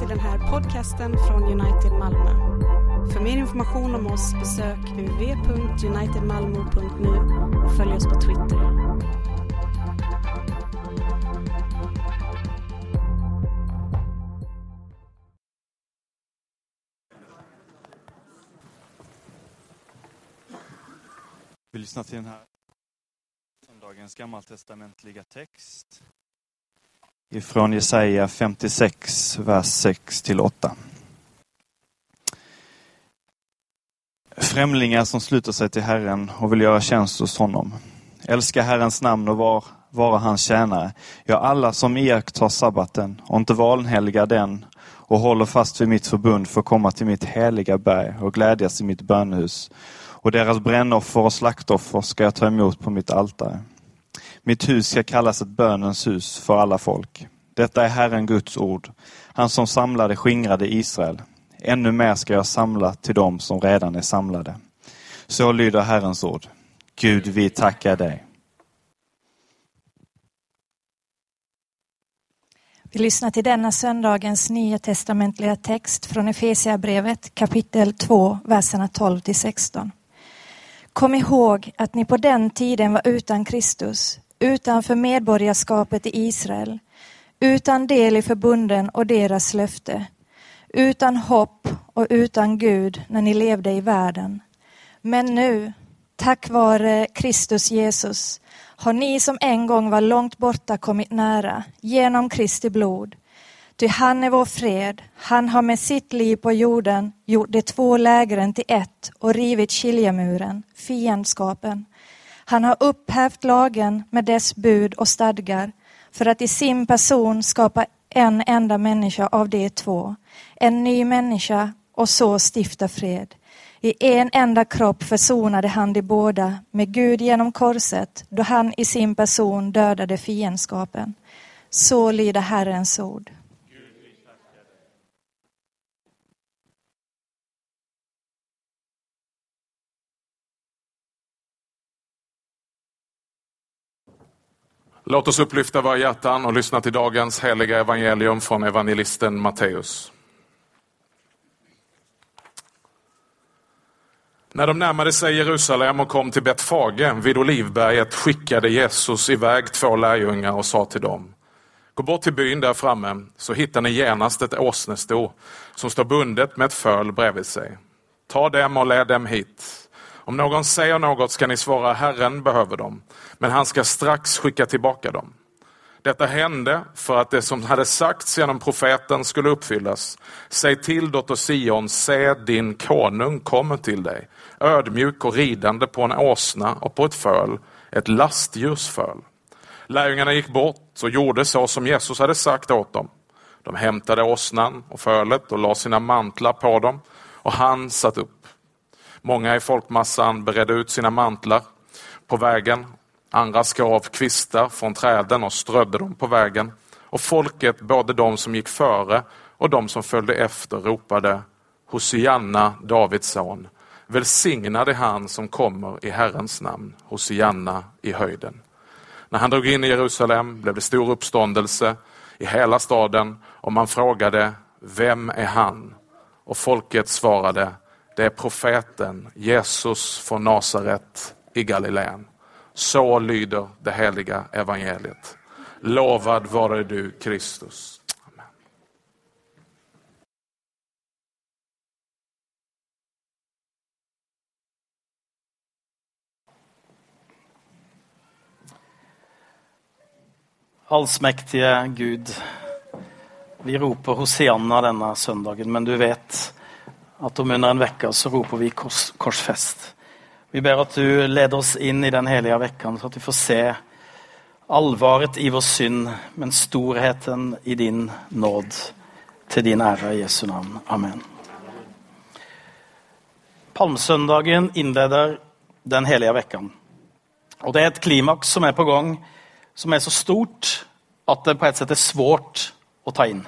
till den här podcasten United Malmö. För mer information om oss besök www.unitedmalmo.nu och följ oss på Twitter. Vi lyssnar till den här söndagens gammaltestamentliga text ifrån Jesaja 56, vers 6 till 8. Främlingar som sluter sig till Herren och vill göra tjänst hos honom. Älska Herrens namn och var, vara hans tjänare. Ja, alla som iakttar sabbaten och inte vanhelgar den och håller fast vid mitt förbund får komma till mitt heliga berg och glädjas i mitt bönehus och deras brännoffer och slaktoffer ska jag ta emot på mitt altare. Mitt hus ska kallas ett bönens hus för alla folk. Detta är Herren Guds ord, han som samlade skingrade Israel. Ännu mer ska jag samla till dem som redan är samlade. Så lyder Herrens ord. Gud, vi tackar dig. Vi lyssnar till denna söndagens nya testamentliga text från Efesiabrevet kapitel 2, verserna 12 till 16. Kom ihåg att ni på den tiden var utan Kristus, utanför medborgarskapet i Israel, utan del i förbunden och deras löfte, utan hopp och utan Gud när ni levde i världen. Men nu, tack vare Kristus Jesus, har ni som en gång var långt borta kommit nära genom Kristi blod. Ty han är vår fred, han har med sitt liv på jorden gjort de två lägren till ett och rivit skiljemuren, fiendskapen. Han har upphävt lagen med dess bud och stadgar för att i sin person skapa en enda människa av de två, en ny människa och så stifta fred. I en enda kropp försonade han de båda med Gud genom korset då han i sin person dödade fiendskapen. Så lyder Herrens ord. Låt oss upplyfta våra hjärtan och lyssna till dagens heliga evangelium från evangelisten Matteus. När de närmade sig Jerusalem och kom till Betfage vid Olivberget skickade Jesus iväg två lärjungar och sa till dem Gå bort till byn där framme så hittar ni genast ett åsnesto som står bundet med ett föl bredvid sig. Ta dem och led dem hit. Om någon säger något ska ni svara Herren behöver dem, men han ska strax skicka tillbaka dem. Detta hände för att det som hade sagts genom profeten skulle uppfyllas. Säg till dotter Sion, se din konung kommer till dig, ödmjuk och ridande på en åsna och på ett föl, ett lastdjursföl. Lärjungarna gick bort och gjorde så som Jesus hade sagt åt dem. De hämtade åsnan och fölet och la sina mantlar på dem och han satt upp. Många i folkmassan beredde ut sina mantlar på vägen. Andra skar av kvistar från träden och strödde dem på vägen. Och folket, både de som gick före och de som följde efter, ropade Hosianna, Davids son. Välsignade han som kommer i Herrens namn, Hosianna i höjden. När han drog in i Jerusalem blev det stor uppståndelse i hela staden och man frågade, vem är han? Och folket svarade, det är profeten Jesus från Nasaret i Galileen. Så lyder det heliga evangeliet. Lovad vare du Kristus. Allsmektige Gud, vi roper Hosianna denne søndagen, men du vet at om under en vecka så roper vi kors, korsfest. Vi ber at du leder oss inn i den hellige vekken, så at vi får se alvoret i vår synd, men storheten i din nåd. Til din ære i Jesu navn. Amen. Palmsøndagen innleder den hellige vekken. Og det er et klimaks som er på gang, som er så stort at det på et sett er svårt å ta inn.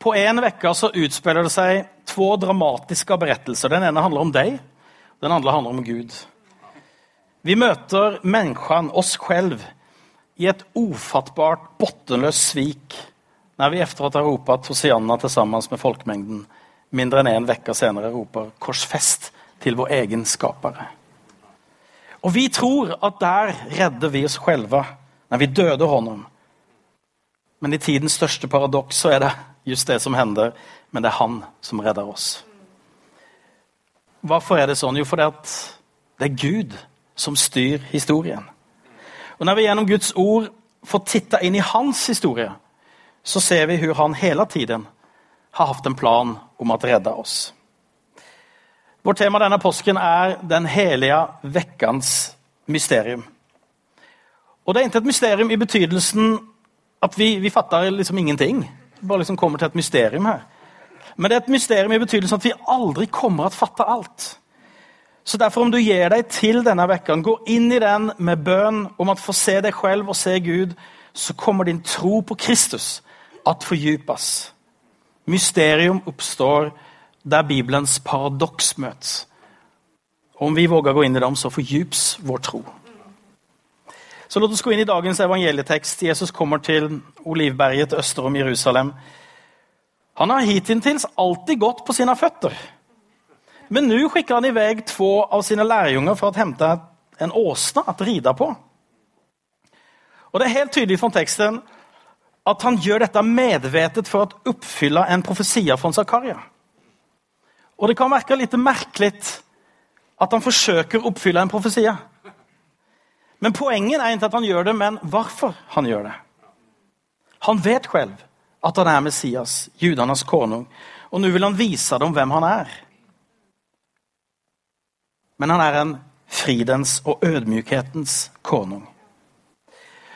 På en uke så utspelar det sig två dramatiske berettelser. Den ene handler om deg, den andre handler om Gud. Vi møter menneskene, oss selv, i et ofattbart bunnløst svik når vi efter å ha ropt Hosianna sammen med folkemengden, mindre enn en uke senere roper 'Korsfest' til vår egen skapare. Og vi tror at der redder vi oss selve når vi døde honom. Men i tidens største paradox så er det just det som händer, men det er han som redder oss. Hvorfor er det sånn? Jo, fordi att det er Gud som styr historien. Og Når vi gjennom Guds ord får titta inn i hans historie, så ser vi hvor han hele tiden har haft en plan om å redde oss. Vårt tema denne påsken er den helige veckans mysterium. Og det er ikke et mysterium i betydelsen at vi, vi fatter liksom ingenting. Bare liksom kommer til et mysterium här. Men det er et mysterium i betydelsen at vi aldri kommer til å fatte alt. Så derfor, om du gir deg til denne vekkeren, gå inn i den med bønn om at få se deg selv og se Gud, så kommer din tro på Kristus at fordypes. Mysterium oppstår der Bibelens paradox møtes. Om vi vågar gå inn i dem så fordypes vår tro. Så låt oss gå inn i dagens evangelietekst. Jesus kommer til Olivberget øster om Jerusalem. Han har hittills alltid gått på sina fötter. Men nu skickar han iväg två av sina lärjungar för att hämta en åsna att rida på. Och Det är helt tydligt från texten att han gör detta medvetet för att uppfylla en profetia från Zakaria. Och Det kan verka lite märkligt att han försöker uppfylla en profetia. Men poängen är inte att han gör det, men varför han gör det. Han vet själv att han er Messias, judenes konung, Og nå vil han vise dem hvem han er. Men han er en fridens og ødmykhetens konung.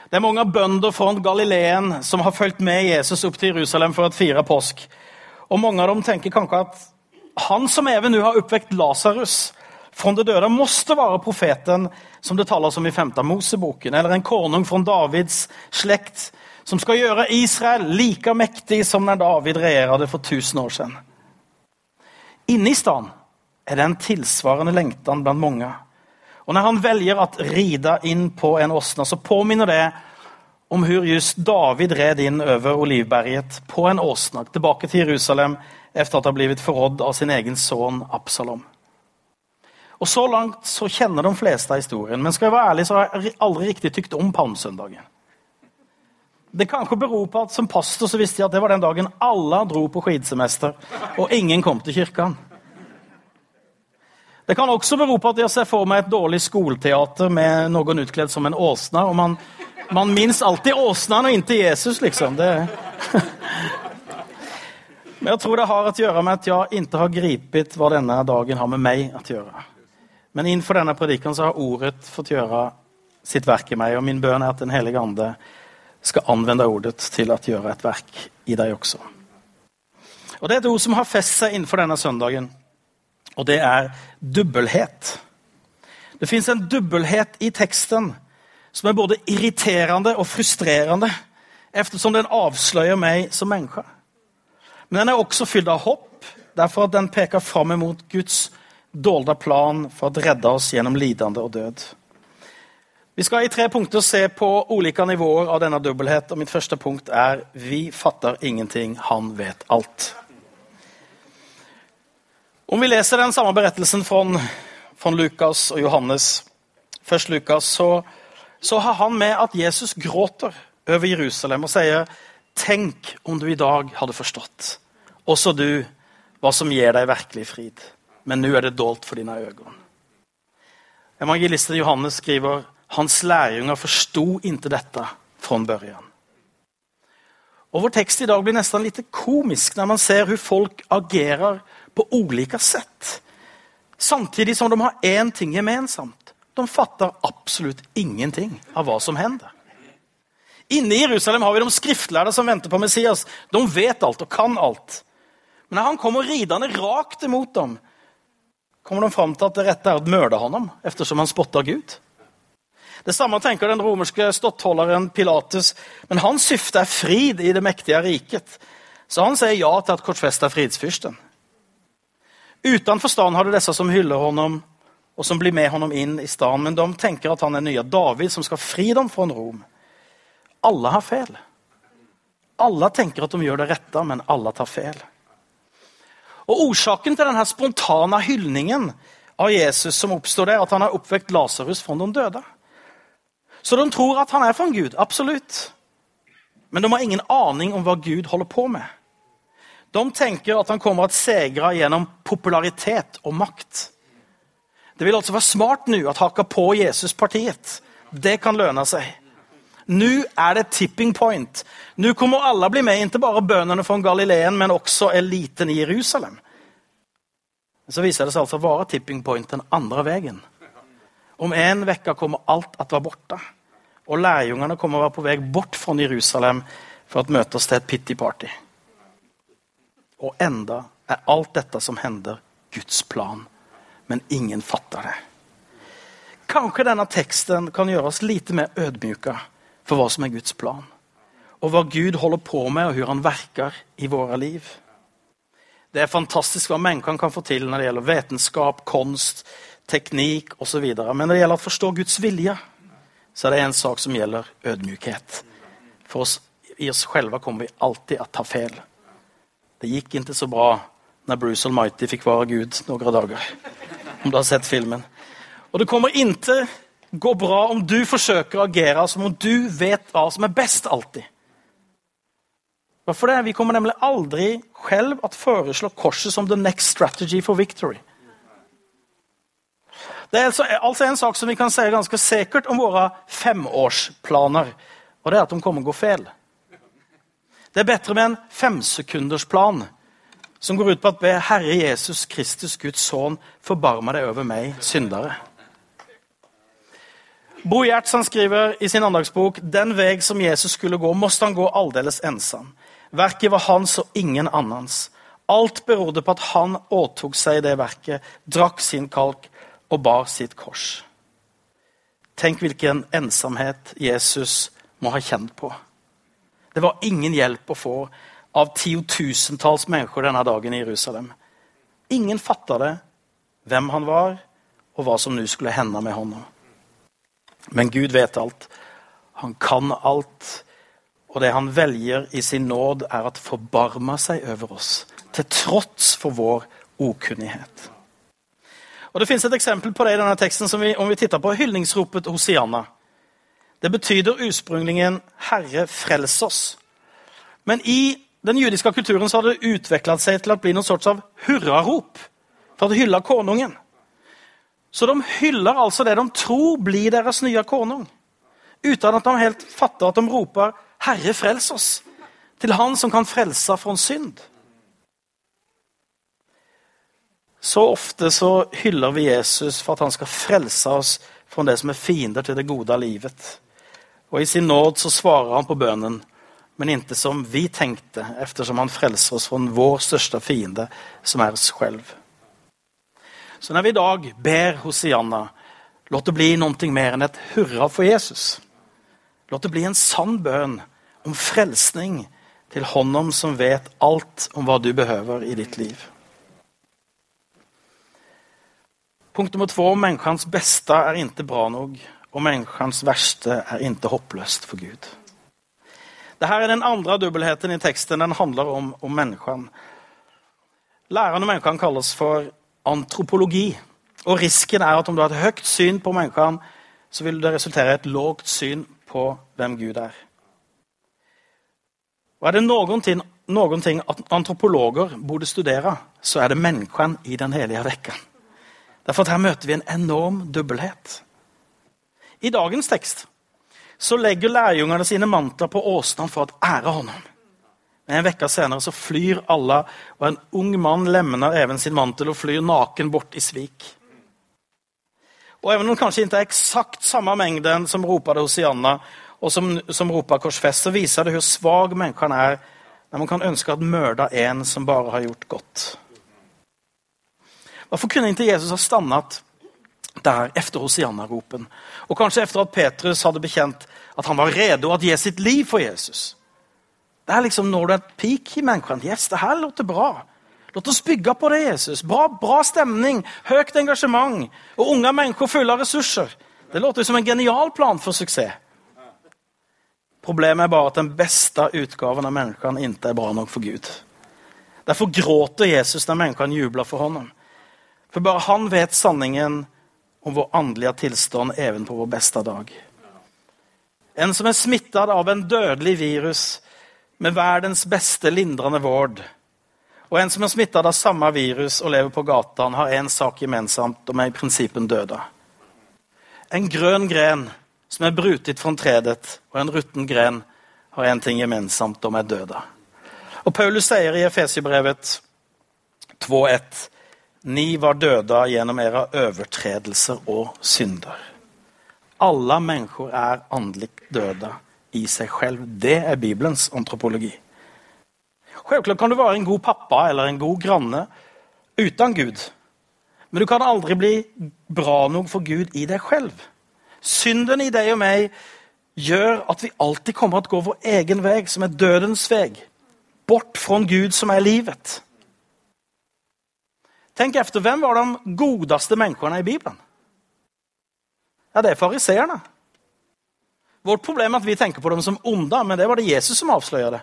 Det er mange bønder fra Galileen som har fulgt med Jesus opp til Jerusalem for å fire påsk. Og mange av dem tenker kanskje at han som even nå har oppvekt Lazarus fra det døde, måtte være profeten som det tales om i 5. Moseboken, eller en konung fra Davids släkt som skal gjøre Israel like mektig som når David regerade for tusen år siden. Inne i stan er det en tilsvarende lengtan blant mange. Og når han velger å rida inn på en åsne, så påminner det om hur just David red inn over Olivberget på en åsne tilbake til Jerusalem efter at ha blitt forrådd av sin egen son Absalom. Og så langt så kjenner de fleste historien, men skal jeg være ærlig så har jeg aldri riktig tykt om palmsöndagen. Det kan ikke bero på at som pastor så visste jeg at det var den dagen alle dro på skidsemester og ingen kom til kyrkan. Det kan også bero på at jeg ser for meg et dårlig skolteater med noen utkledd som en åsna og man, man minns alltid åsnan og inntil Jesus liksom. Det... Men jeg tror det har å gjøre med at jeg ikke har gripet hva denne dagen har med meg å gjøre. Men innenfor denne predikken så har ordet fått gjøre sitt verk i meg, og min bønn er at den helige Ande ska anvende ordet til å gjøre et verk i deg også. Og Det er et ord som har festet seg innenfor denne søndagen, og det er dubbelhet. Det fins en dubbelhet i teksten som er både irriterende og frustrerende, eftersom den avslører meg som menneske. Men den er også fylt av hopp derfor at den peker fram mot Guds dolda plan for å redde oss gjennom lidende og död. Vi skal i tre punkter se på ulike nivåer av denne dubbelhet og mitt første punkt er vi fatter ingenting, han vet alt'. Om vi leser den samme berettelsen fra, fra Lukas og Johannes, først Lukas, så, så har han med at Jesus gråter over Jerusalem og sier 'Tenk om du i dag hadde forstått, så du, hva som gir deg virkelig frid. Men nå er det dolt for dine øyne. Evangelisten Johannes skriver Hans lærjunger forsto ikke dette fra början. Og vår tekst i dag blir nesten litt komisk når man ser hvordan folk agerer på ulike sett. Samtidig som de har en ting gemensamt. De fatter absolutt ingenting av hva som hender. Inne i Jerusalem har vi de skriftlærde som venter på Messias. De vet alt og kan alt. Men når han kommer ridende rakt imot dem kommer de fram til at det rette er å mörda honom eftersom han spotter Gud. Detsamma tenker den romerske stottholderen Pilatus, men hans syfte er frid i det mektige riket. Så han sier ja til at korsfästa fridsfyrsten. Uten stan har du disse som hyller honom og som blir med honom inn i stan, men de tenker at han er nye David som skal fri dem fra Rom. Alle har fel. Alle tenker at de gjør det rette, men alle tar feil. Og Årsaken til denne spontane hyllningen av Jesus som oppstår der, at han har oppvekt Lasarus fra de døde. Så de tror at han er fra Gud, absolutt. Men de har ingen aning om hva Gud holder på med. De tenker at han kommer til å segre gjennom popularitet og makt. Det vil altså være smart nå å hake på Jesuspartiet. Det kan lønne seg. Nå er det tipping point. Nå kommer alle bli med, ikke bare bøndene fra Galileen, men også eliten i Jerusalem. Så viser det seg altså å være tipping point den andre veien. Om en uke kommer alt at var borte. Og lærjungene kommer å være på vei bort fra Jerusalem for å møtes til et pity party. Og enda er alt dette som hender, Guds plan. Men ingen fatter det. Kanskje denne teksten kan gjøre oss litt mer ødmyke for hva som er Guds plan. Og hva Gud holder på med, og hvordan han verker i våre liv. Det er fantastisk hva menneskene kan få til når det gjelder vitenskap, kunst, teknikk osv. Men når det gjelder å forstå Guds vilje, så er det en sak som gjelder ødmykhet. For oss, i oss selve kommer vi alltid å ta feil. Det gikk ikke så bra når Bruce Almighty fikk være Gud noen dager. Om du har sett filmen. Og det kommer ikke gå bra om du forsøker å agere som om du vet hva som er best alltid. Hvorfor det? Vi kommer nemlig aldri selv å foreslå korset som the next strategy for victory. Det er altså, altså en sak som vi kan si ganske sikkert om våre femårsplaner. Og det er at de kommer å gå feil. Det er bedre med en femsekundersplan som går ut på at be Herre Jesus Kristus, Guds sønn, forbarme deg over meg, syndere. Bo Gjerts skriver i sin andagsbok den vei som Jesus skulle gå, måtte han gå aldeles ensam. Verket var hans og ingen annens. Alt berodde på at han åtok seg det verket, drakk sin kalk og bar sitt kors. Tenk hvilken ensomhet Jesus må ha kjent på. Det var ingen hjelp å få av tiotusentalls mennesker denne dagen i Jerusalem. Ingen fatta det, hvem han var, og hva som nå skulle hende med hånda. Men Gud vet alt. Han kan alt. Og det han velger i sin nåd, er at forbarme seg over oss, til tross for vår okunnighet. Og Det fins et eksempel på det i denne teksten som vi, om vi titter på hyldningsropet Hosianna. Det betyr ursprungligen 'Herre, frels oss'. Men i den jødiske kulturen så har det utvikla seg til å bli noen sorts av hurrarop for å hylle konungen. Så de hyller altså det de tror blir deres nye konung, uten at de helt fatter at de roper 'Herre, frels oss', til Han som kan frelse fra synd. Så ofte så hyller vi Jesus for at han skal frelse oss fra det som er fiender til det gode livet. Og i sin nåd så svarer han på bønnen, men ikke som vi tenkte, eftersom han frelser oss fra vår største fiende, som er oss selv. Så når vi i dag ber Hosianna, låt det bli noe mer enn et hurra for Jesus. Låt det bli en sann bønn om frelsning til Honom som vet alt om hva du behøver i ditt liv. Punkt nummer två. Människans beste er ikke bra nok, og människans verste er ikke hoppløst for Gud. Dette er den andre dubbelheten i teksten. Den handler om, om menneskene. Læren om menneskene kalles for antropologi. Og Risken er at om du har et høyt syn på menneskene, så vil det resultere i et lågt syn på hvem Gud er. Og Er det noen ting, noen ting antropologer burde studere, så er det menneskene i Den hellige rekken. Derfor at Her møter vi en enorm dobbelthet. I dagens tekst så legger lærjungene sine mantler på åsene for å ære honom. Men En uke senere så flyr alle, og en ung mann lemner even sin mantel og flyr naken bort i svik. Og Even om kanskje ikke er eksakt samme mengden som roper det Hosianna, og som, som roper korsfest, så viser det hvor svak mennesken er når man kan ønske at mørda en som bare har gjort godt. Hvorfor kunne ikke Jesus ha stannet der etter Hosianna-ropen? Og kanskje etter at Petrus hadde bekjent at han var rede å gi sitt liv for Jesus? Det er liksom når du er et peak i menneskene. Yes, det her låter bra. Låt oss bygge på det, Jesus. Bra, bra stemning, høyt engasjement og unge mennesker fulle av ressurser. Det låter som en genial plan for suksess. Problemet er bare at den beste utgaven av menneskene ikke er bra nok for Gud. Derfor gråter Jesus når menneskene jubler for hånden. For bare han vet sanningen om vår åndelige tilstand even på vår beste dag. En som er smittet av en dødelig virus med verdens beste lindrende vård, og en som er smittet av samme virus og lever på gata, har én sak gemensamt. De er i prinsippen døde. En grønn gren som er brutet fra tredet, og en rutten gren har én ting gemensamt. De er døde. Og Paulus sier i Efesiebrevet 2,1.: Ni var døde gjennom era overtredelser og synder. Alle mennesker er åndelig døde i seg selv. Det er Bibelens antropologi. Selvklart kan du være en god pappa eller en god granne uten Gud. Men du kan aldri bli bra nok for Gud i deg selv. Synden i deg og meg gjør at vi alltid kommer til å gå vår egen vei, som er dødens vei. Bort fra Gud, som er livet. Tenk efter, Hvem var de godeste menneskene i Bibelen? Ja, Det er fariseerne. Vårt problem er at vi tenker på dem som onde, men det var det Jesus som avsløret det.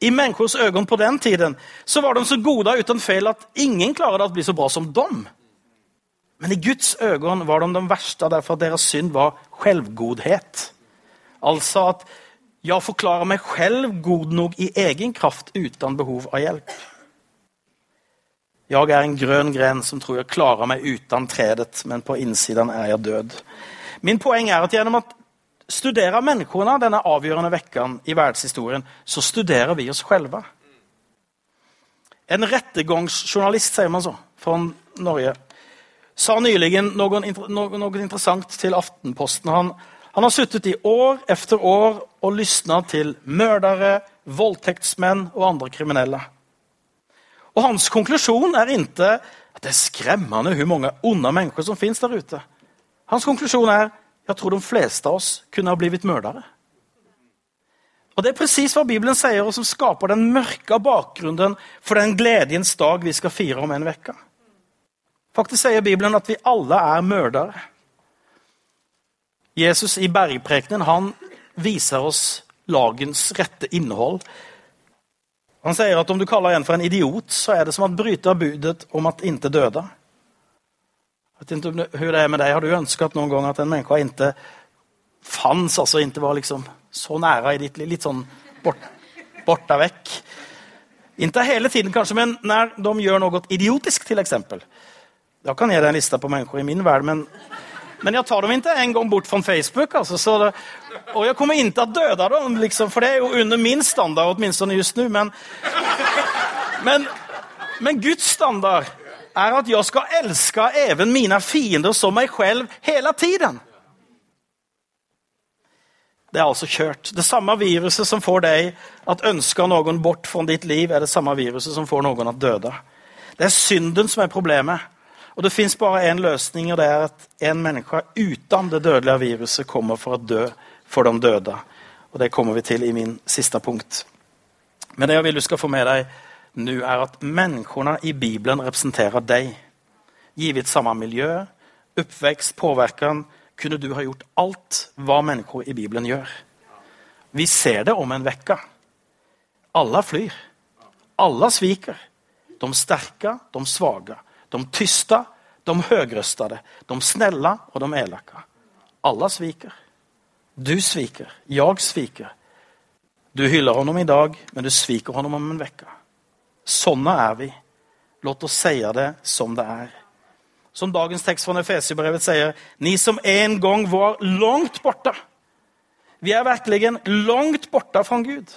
I menneskers øyne på den tiden så var de så gode uten feil at ingen klarer å bli så bra som dem. Men i Guds øyne var de de verste derfor at deres synd var selvgodhet. Altså at jeg forklarer meg selv god nok i egen kraft uten behov av hjelp. Jeg er en grønn gren som tror jeg klarer meg uten tredet, men på innsiden er jeg død. Min poeng er at gjennom å studere menneskene denne avgjørende vekken i verdenshistorien, så studerer vi oss selve. En rettergangsjournalist, sier man så, fra Norge, sa nylig noe, interessant til Aftenposten. Han, han har sittet i år efter år og lysna til mordere, voldtektsmenn og andre kriminelle. Og Hans konklusjon er ikke at det er skremmende hvor mange onde mennesker som finnes der ute. Hans konklusjon er jeg tror de fleste av oss kunne ha blitt mordere. Og Det er presis hva Bibelen sier, og som skaper den mørke bakgrunnen for den gledens dag vi skal fire om en uke. Faktisk sier Bibelen at vi alle er mordere. Jesus i bergprekenen viser oss lagens rette innhold. Han sier at om du kaller en for en idiot, så er det som å bryte budet om at inte døde. Jeg vet ikke hur det er med deg. Har du ønsket noen gang at en menneske ikke fanns, altså ikke var liksom så nære i ditt liv? Litt sånn bort, borta vekk. Ikke hele tiden, kanskje, men når de gjør noe idiotisk, eksempel. Jeg kan gi deg en liste på mennesker i min verden, men, men jeg tar dem ikke en gang bort fra Facebook. Altså, det, og jeg kommer til å døde dem, liksom, for det er jo under min standard, åtminstone just nå. Men, men, men Guds standard er at jeg skal elske even mine fiender som meg selv hele tiden. Det er altså kjørt. Det samme viruset som får deg at ønske noen bort fra ditt liv, er det samme viruset som får noen at døde. Det er synden som er problemet. Og det fins bare én løsning, og det er at en menneske uten det dødelige viruset kommer for å dø for de døde. Og det kommer vi til i min siste punkt. Men det jeg vil du skal få med deg nå, er at menneskene i Bibelen representerer deg. Givet samme miljø, oppvekst, påvirkning, kunne du ha gjort alt hva mennesker i Bibelen gjør. Vi ser det om en uke. Alle flyr. Alle sviker. De sterke, de svake. De tysta, de høyrøstede. De snälla og de elaka. Alle sviker. Du sviker. Jeg sviker. Du hyller honom dag, men du sviker honom om en uke. Sånne er vi. Låt oss si det som det er. Som dagens tekst fra Efesiebrevet sier, ni som en gang var langt borte. Vi er virkelig langt borte fra Gud.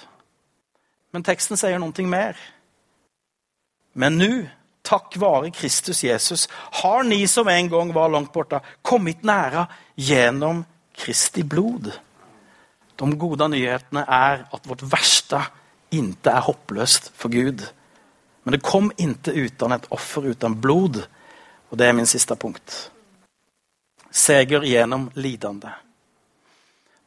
Men teksten sier noe mer. Men nå, takk være Kristus Jesus, har ni som en gang var langt borte, kommet nære gjennom Kristi blod. De gode nyhetene er at vårt verste ikke er håpløst for Gud. Men det kom ikke uten et offer, uten blod. Og det er min siste punkt. Seger gjennom lidende.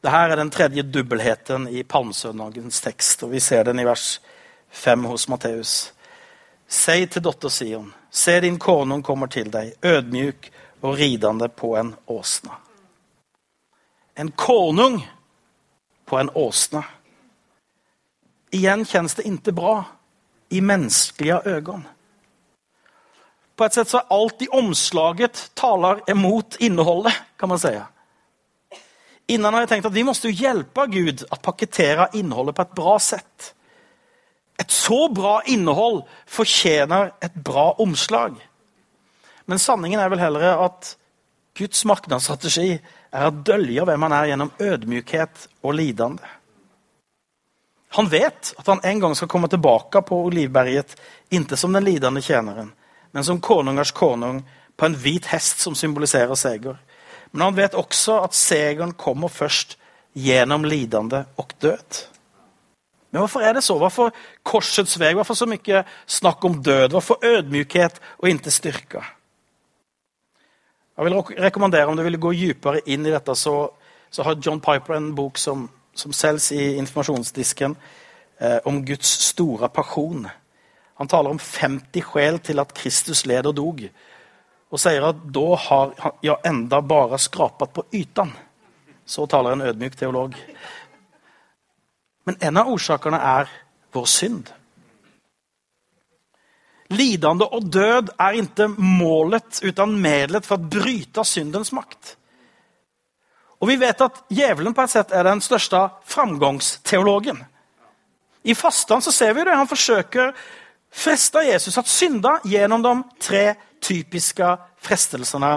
Dette er den tredje dubbelheten i palmesøndagens tekst, og vi ser den i vers 5 hos Matteus. Si til datter Sion, se din konung kommer til deg, ødmjuk og ridende på en åsne. En konung på en åsna. Igjen kjennes det inte bra i menneskelige øyne. På et sett så er alt i omslaget taler imot innholdet, kan man si. Innan har jeg tenkt at vi måste hjelpe Gud att paketera innehållet på et bra sätt. Ett så bra innhold fortjener et bra omslag. Men sanningen er vel heller at Guds marknadsstrategi er å dølge hvem han er, gjennom ødmykhet og lidande. Han vet at han en gang skal komme tilbake på Olivberget, inte som den lidande tjeneren, men som konungers konung på en hvit hest som symboliserer seger. Men han vet også at segeren kommer først gjennom lidande og död. Men hvorfor er det så? Hvorfor korsets vei? Hvorfor så mye snakk om død? Hvorfor ødmykhet og inte styrke? Jeg vil rekommendere, om du vil gå dypere inn i dette, så, så har John Piper en bok som, som selges i informasjonsdisken eh, om Guds store passion. Han taler om 50 sjel til at Kristus led og dog. Og sier at da har ja, enda bare skrapet på ytan. Så taler en ødmyk teolog. Men en av årsakene er vår synd. Lidende og død er ikke målet utan medlet for å bryte syndens makt. Og vi vet at djevelen på et sett er den største framgångsteologen. I fastan så ser vi det, han forsøker fresta Jesus at synda gjennom de tre typiske frestelsene.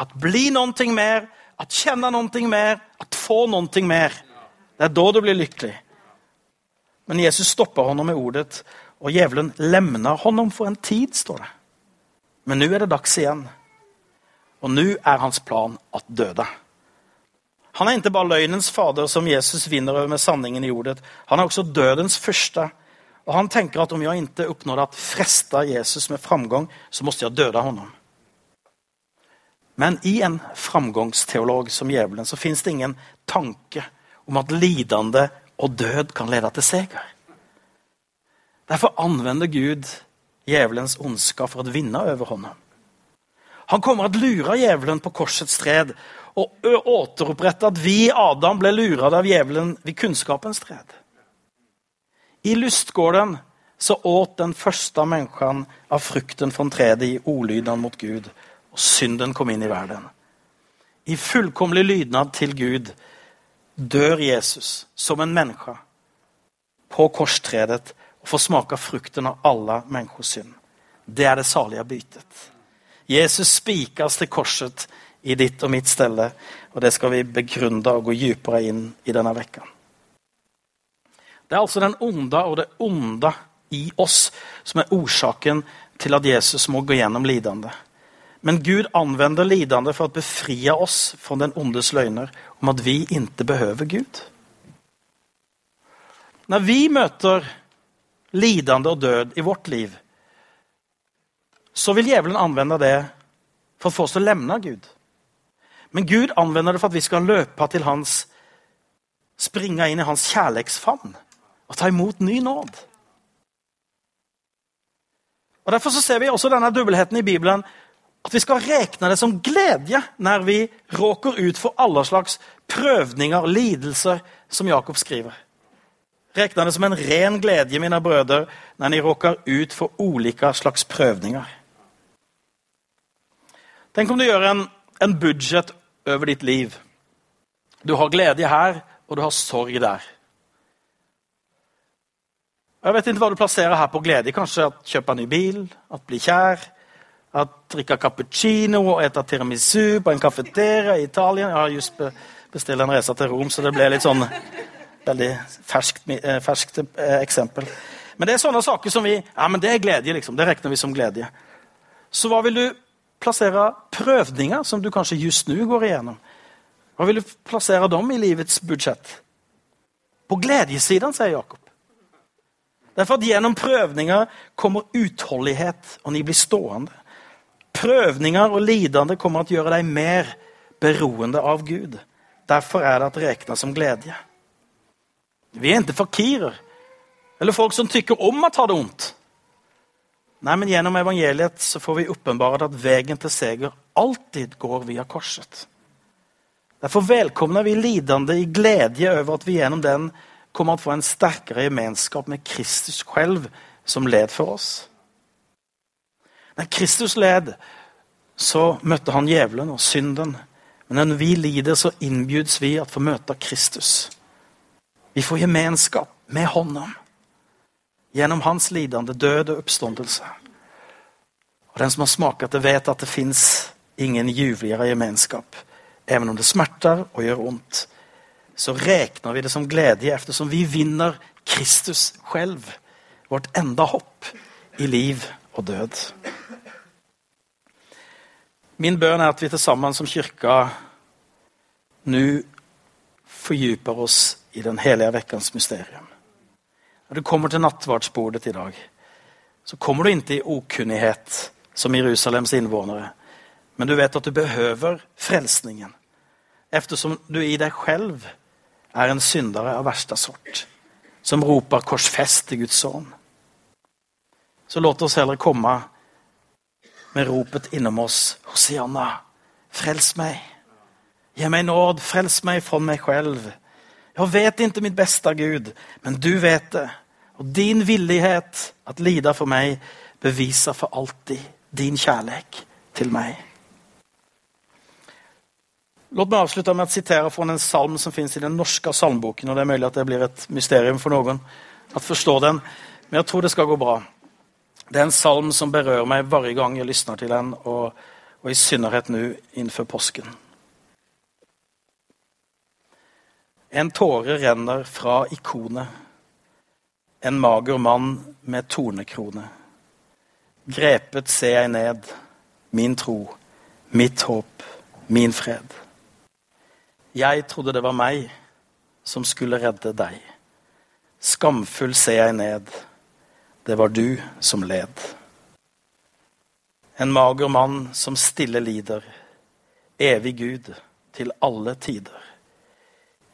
At bli noe mer, at kjenne noe mer, at få noe mer. Det er da du blir lycklig. Men Jesus stopper honom med ordet og djevelen lemner honom for en tid, står det. Men nå er det dags igjen. Og nå er hans plan at døde. Han er ikke bare løgnens fader som Jesus vinner over med sanningen i ordet. Han er også dødens første. Og han tenker at om jeg ikke oppnådde at fresta Jesus med framgång så måtte jeg døde honom. Men i en framgångsteolog som djevelen så fins det ingen tanke om at lidande och død kan lede til seger. Derfor anvender Gud djevelens ondskap for å vinne over hånda. Han kommer til å lure djevelen på korsets tred og återopprette at vi, Adam, ble lurade av djevelen ved kunnskapens tred. I lustgården så åt den første människan av frukten fra tredet i ordlydene mot Gud og synden kom inn i verden. I fullkomlig lydnad til Gud dör Jesus som en människa på korstredet og får smake frukten av alle människors synd. Det er det salige bytet. Jesus spikas til korset i ditt og mitt stelle, og det skal vi begrunne og gå dypere inn i denne vekken. Det er altså den onde og det onde i oss som er orsaken til at Jesus må gå gjennom lidande. Men Gud anvender lidande for å befrie oss fra den ondes løgner om at vi ikke behøver Gud. Når vi møter lidande og død i vårt liv så vil djevelen anvende det for å få oss til å lemne Gud. Men Gud anvender det for at vi skal løpe til hans, Springe inn i hans kjærlighetsfavn og ta imot ny nåd. Og Derfor så ser vi også denne dubbelheten i Bibeln, att vi skal rekne det som glede når vi råker ut for alle slags prøvninger, lidelser som Jakob skriver. Rekne det som en ren glede, mine brødre, når ni råker ut for ulike slags prøvninger. Tenk om du gjør en, en budget over ditt liv. Du har glede her, og du har sorg der. Jeg vet ikke hva du plasserer her på glede. Kanskje at kjøpe en ny bil, at bli kär, att drikke cappuccino og äta tiramisu på en kafeteria i Italien. Jeg har just bestilt en resa til Rom så det ble litt sånn veldig ferskt, ferskt färskt eh. Men det er sånne saker som vi, ja men det er glede, liksom. det regner vi som glede. Så hva vil du plassere prøvninger, som du kanskje just nu går igjennom? Hva vil du plassere dem i livets budsjett? På gledessiden, sier Jakob. Derfor at gjennom prøvninger kommer utholdighet, og ni blir stående. Prövningar og lidande kommer til å gjøre deg mer beroende av Gud. Derfor er det at rekna som glede. Vi er ikke fakirer. Eller folk som tykker om å ta det vondt. Nei, men Gjennom evangeliet så får vi åpenbart at veien til seger alltid går via korset. Derfor velkomner vi lidande i glede over at vi gjennom den kommer til å få en sterkere gemenskap med Kristus selv, som led for oss. När Kristus led så møtte han djevelen og synden. Men når vi lider så inbjuds vi at få møte Kristus. Vi får gemenskap med honom. gjennom hans lidende død og oppståndelse. Og den som har smakt det vet at det fins ingen juveligere gemenskap. Even om det smerter og gjør vondt, så regner vi det som glede eftersom vi vinner Kristus selv, Vårt enda hopp i liv och død. Min bønn er at vi til sammen som kyrka nu fordyper oss i den hellige vekkens mysterium. Når du kommer til nattvardsbordet dag så kommer du ikke i okunnighet som Jerusalems innvånere, Men du vet at du behøver frelsningen, eftersom du i deg selv er en syndere av verste sort som roper 'korsfest til Guds son. Så låt oss heller komme med ropet innom oss. Hosianna, frels meg. Gi meg nåd, frels meg fra meg selv. Jeg vet ikke mitt beste, Gud, men du vet det. Og din villighet at lida for meg beviser for alltid din kjærlighet til meg. Låt meg avslutte med å sitere fra en salm som finnes i den norske salmboken. og det er mulig at det blir et mysterium for noen at forstå den. Men jeg tror det skal gå bra. Det er en salm som berører meg varje gang jeg lysner til den og, og i synnerhet nå innenfor påsken. En tåre renner fra ikonet. En mager mann med tornekrone. Grepet ser jeg ned, min tro, mitt håp, min fred. Jeg trodde det var meg som skulle redde deg. Skamfull ser jeg ned, det var du som led. En mager mann som stille lider, evig Gud til alle tider.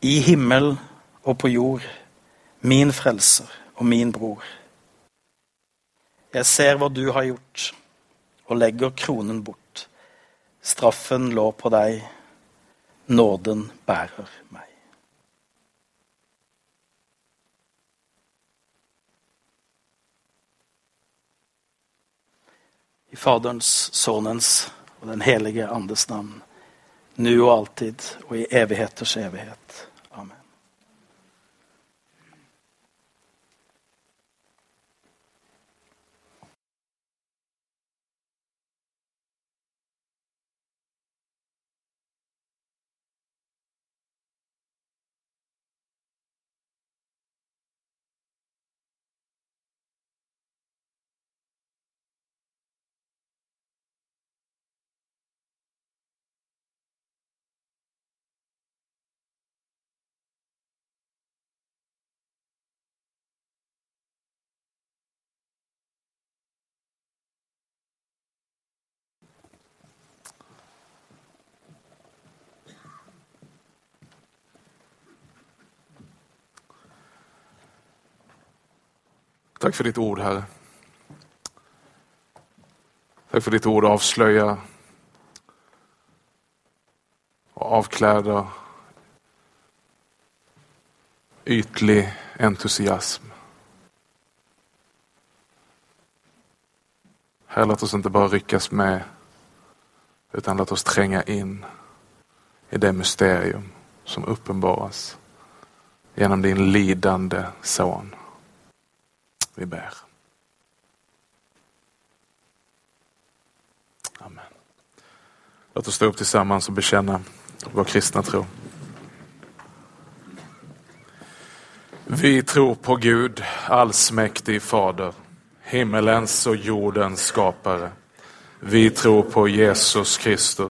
I himmel og på jord, min frelser og min bror. Jeg ser hva du har gjort, og legger kronen bort. Straffen lå på deg, nåden bærer meg. I Faderns, Sønnens og den helige Andes namn, nu og alltid og i evigheters evighet. Amen. Tack för ditt ord, Herre. Tack för ditt ord avslöjar och avkläder ytlig entusiasm. Herre, låt oss inte bara ryckas med utan låt oss tränga in i det mysterium som uppenbaras genom din lidande son. Vi ber. Amen. Låt oss stå upp tillsammans och bekänna vår kristna tro. Vi tror på Gud, allsmäktig Fader, himmelens och jordens skapare. Vi tror på Jesus Kristus,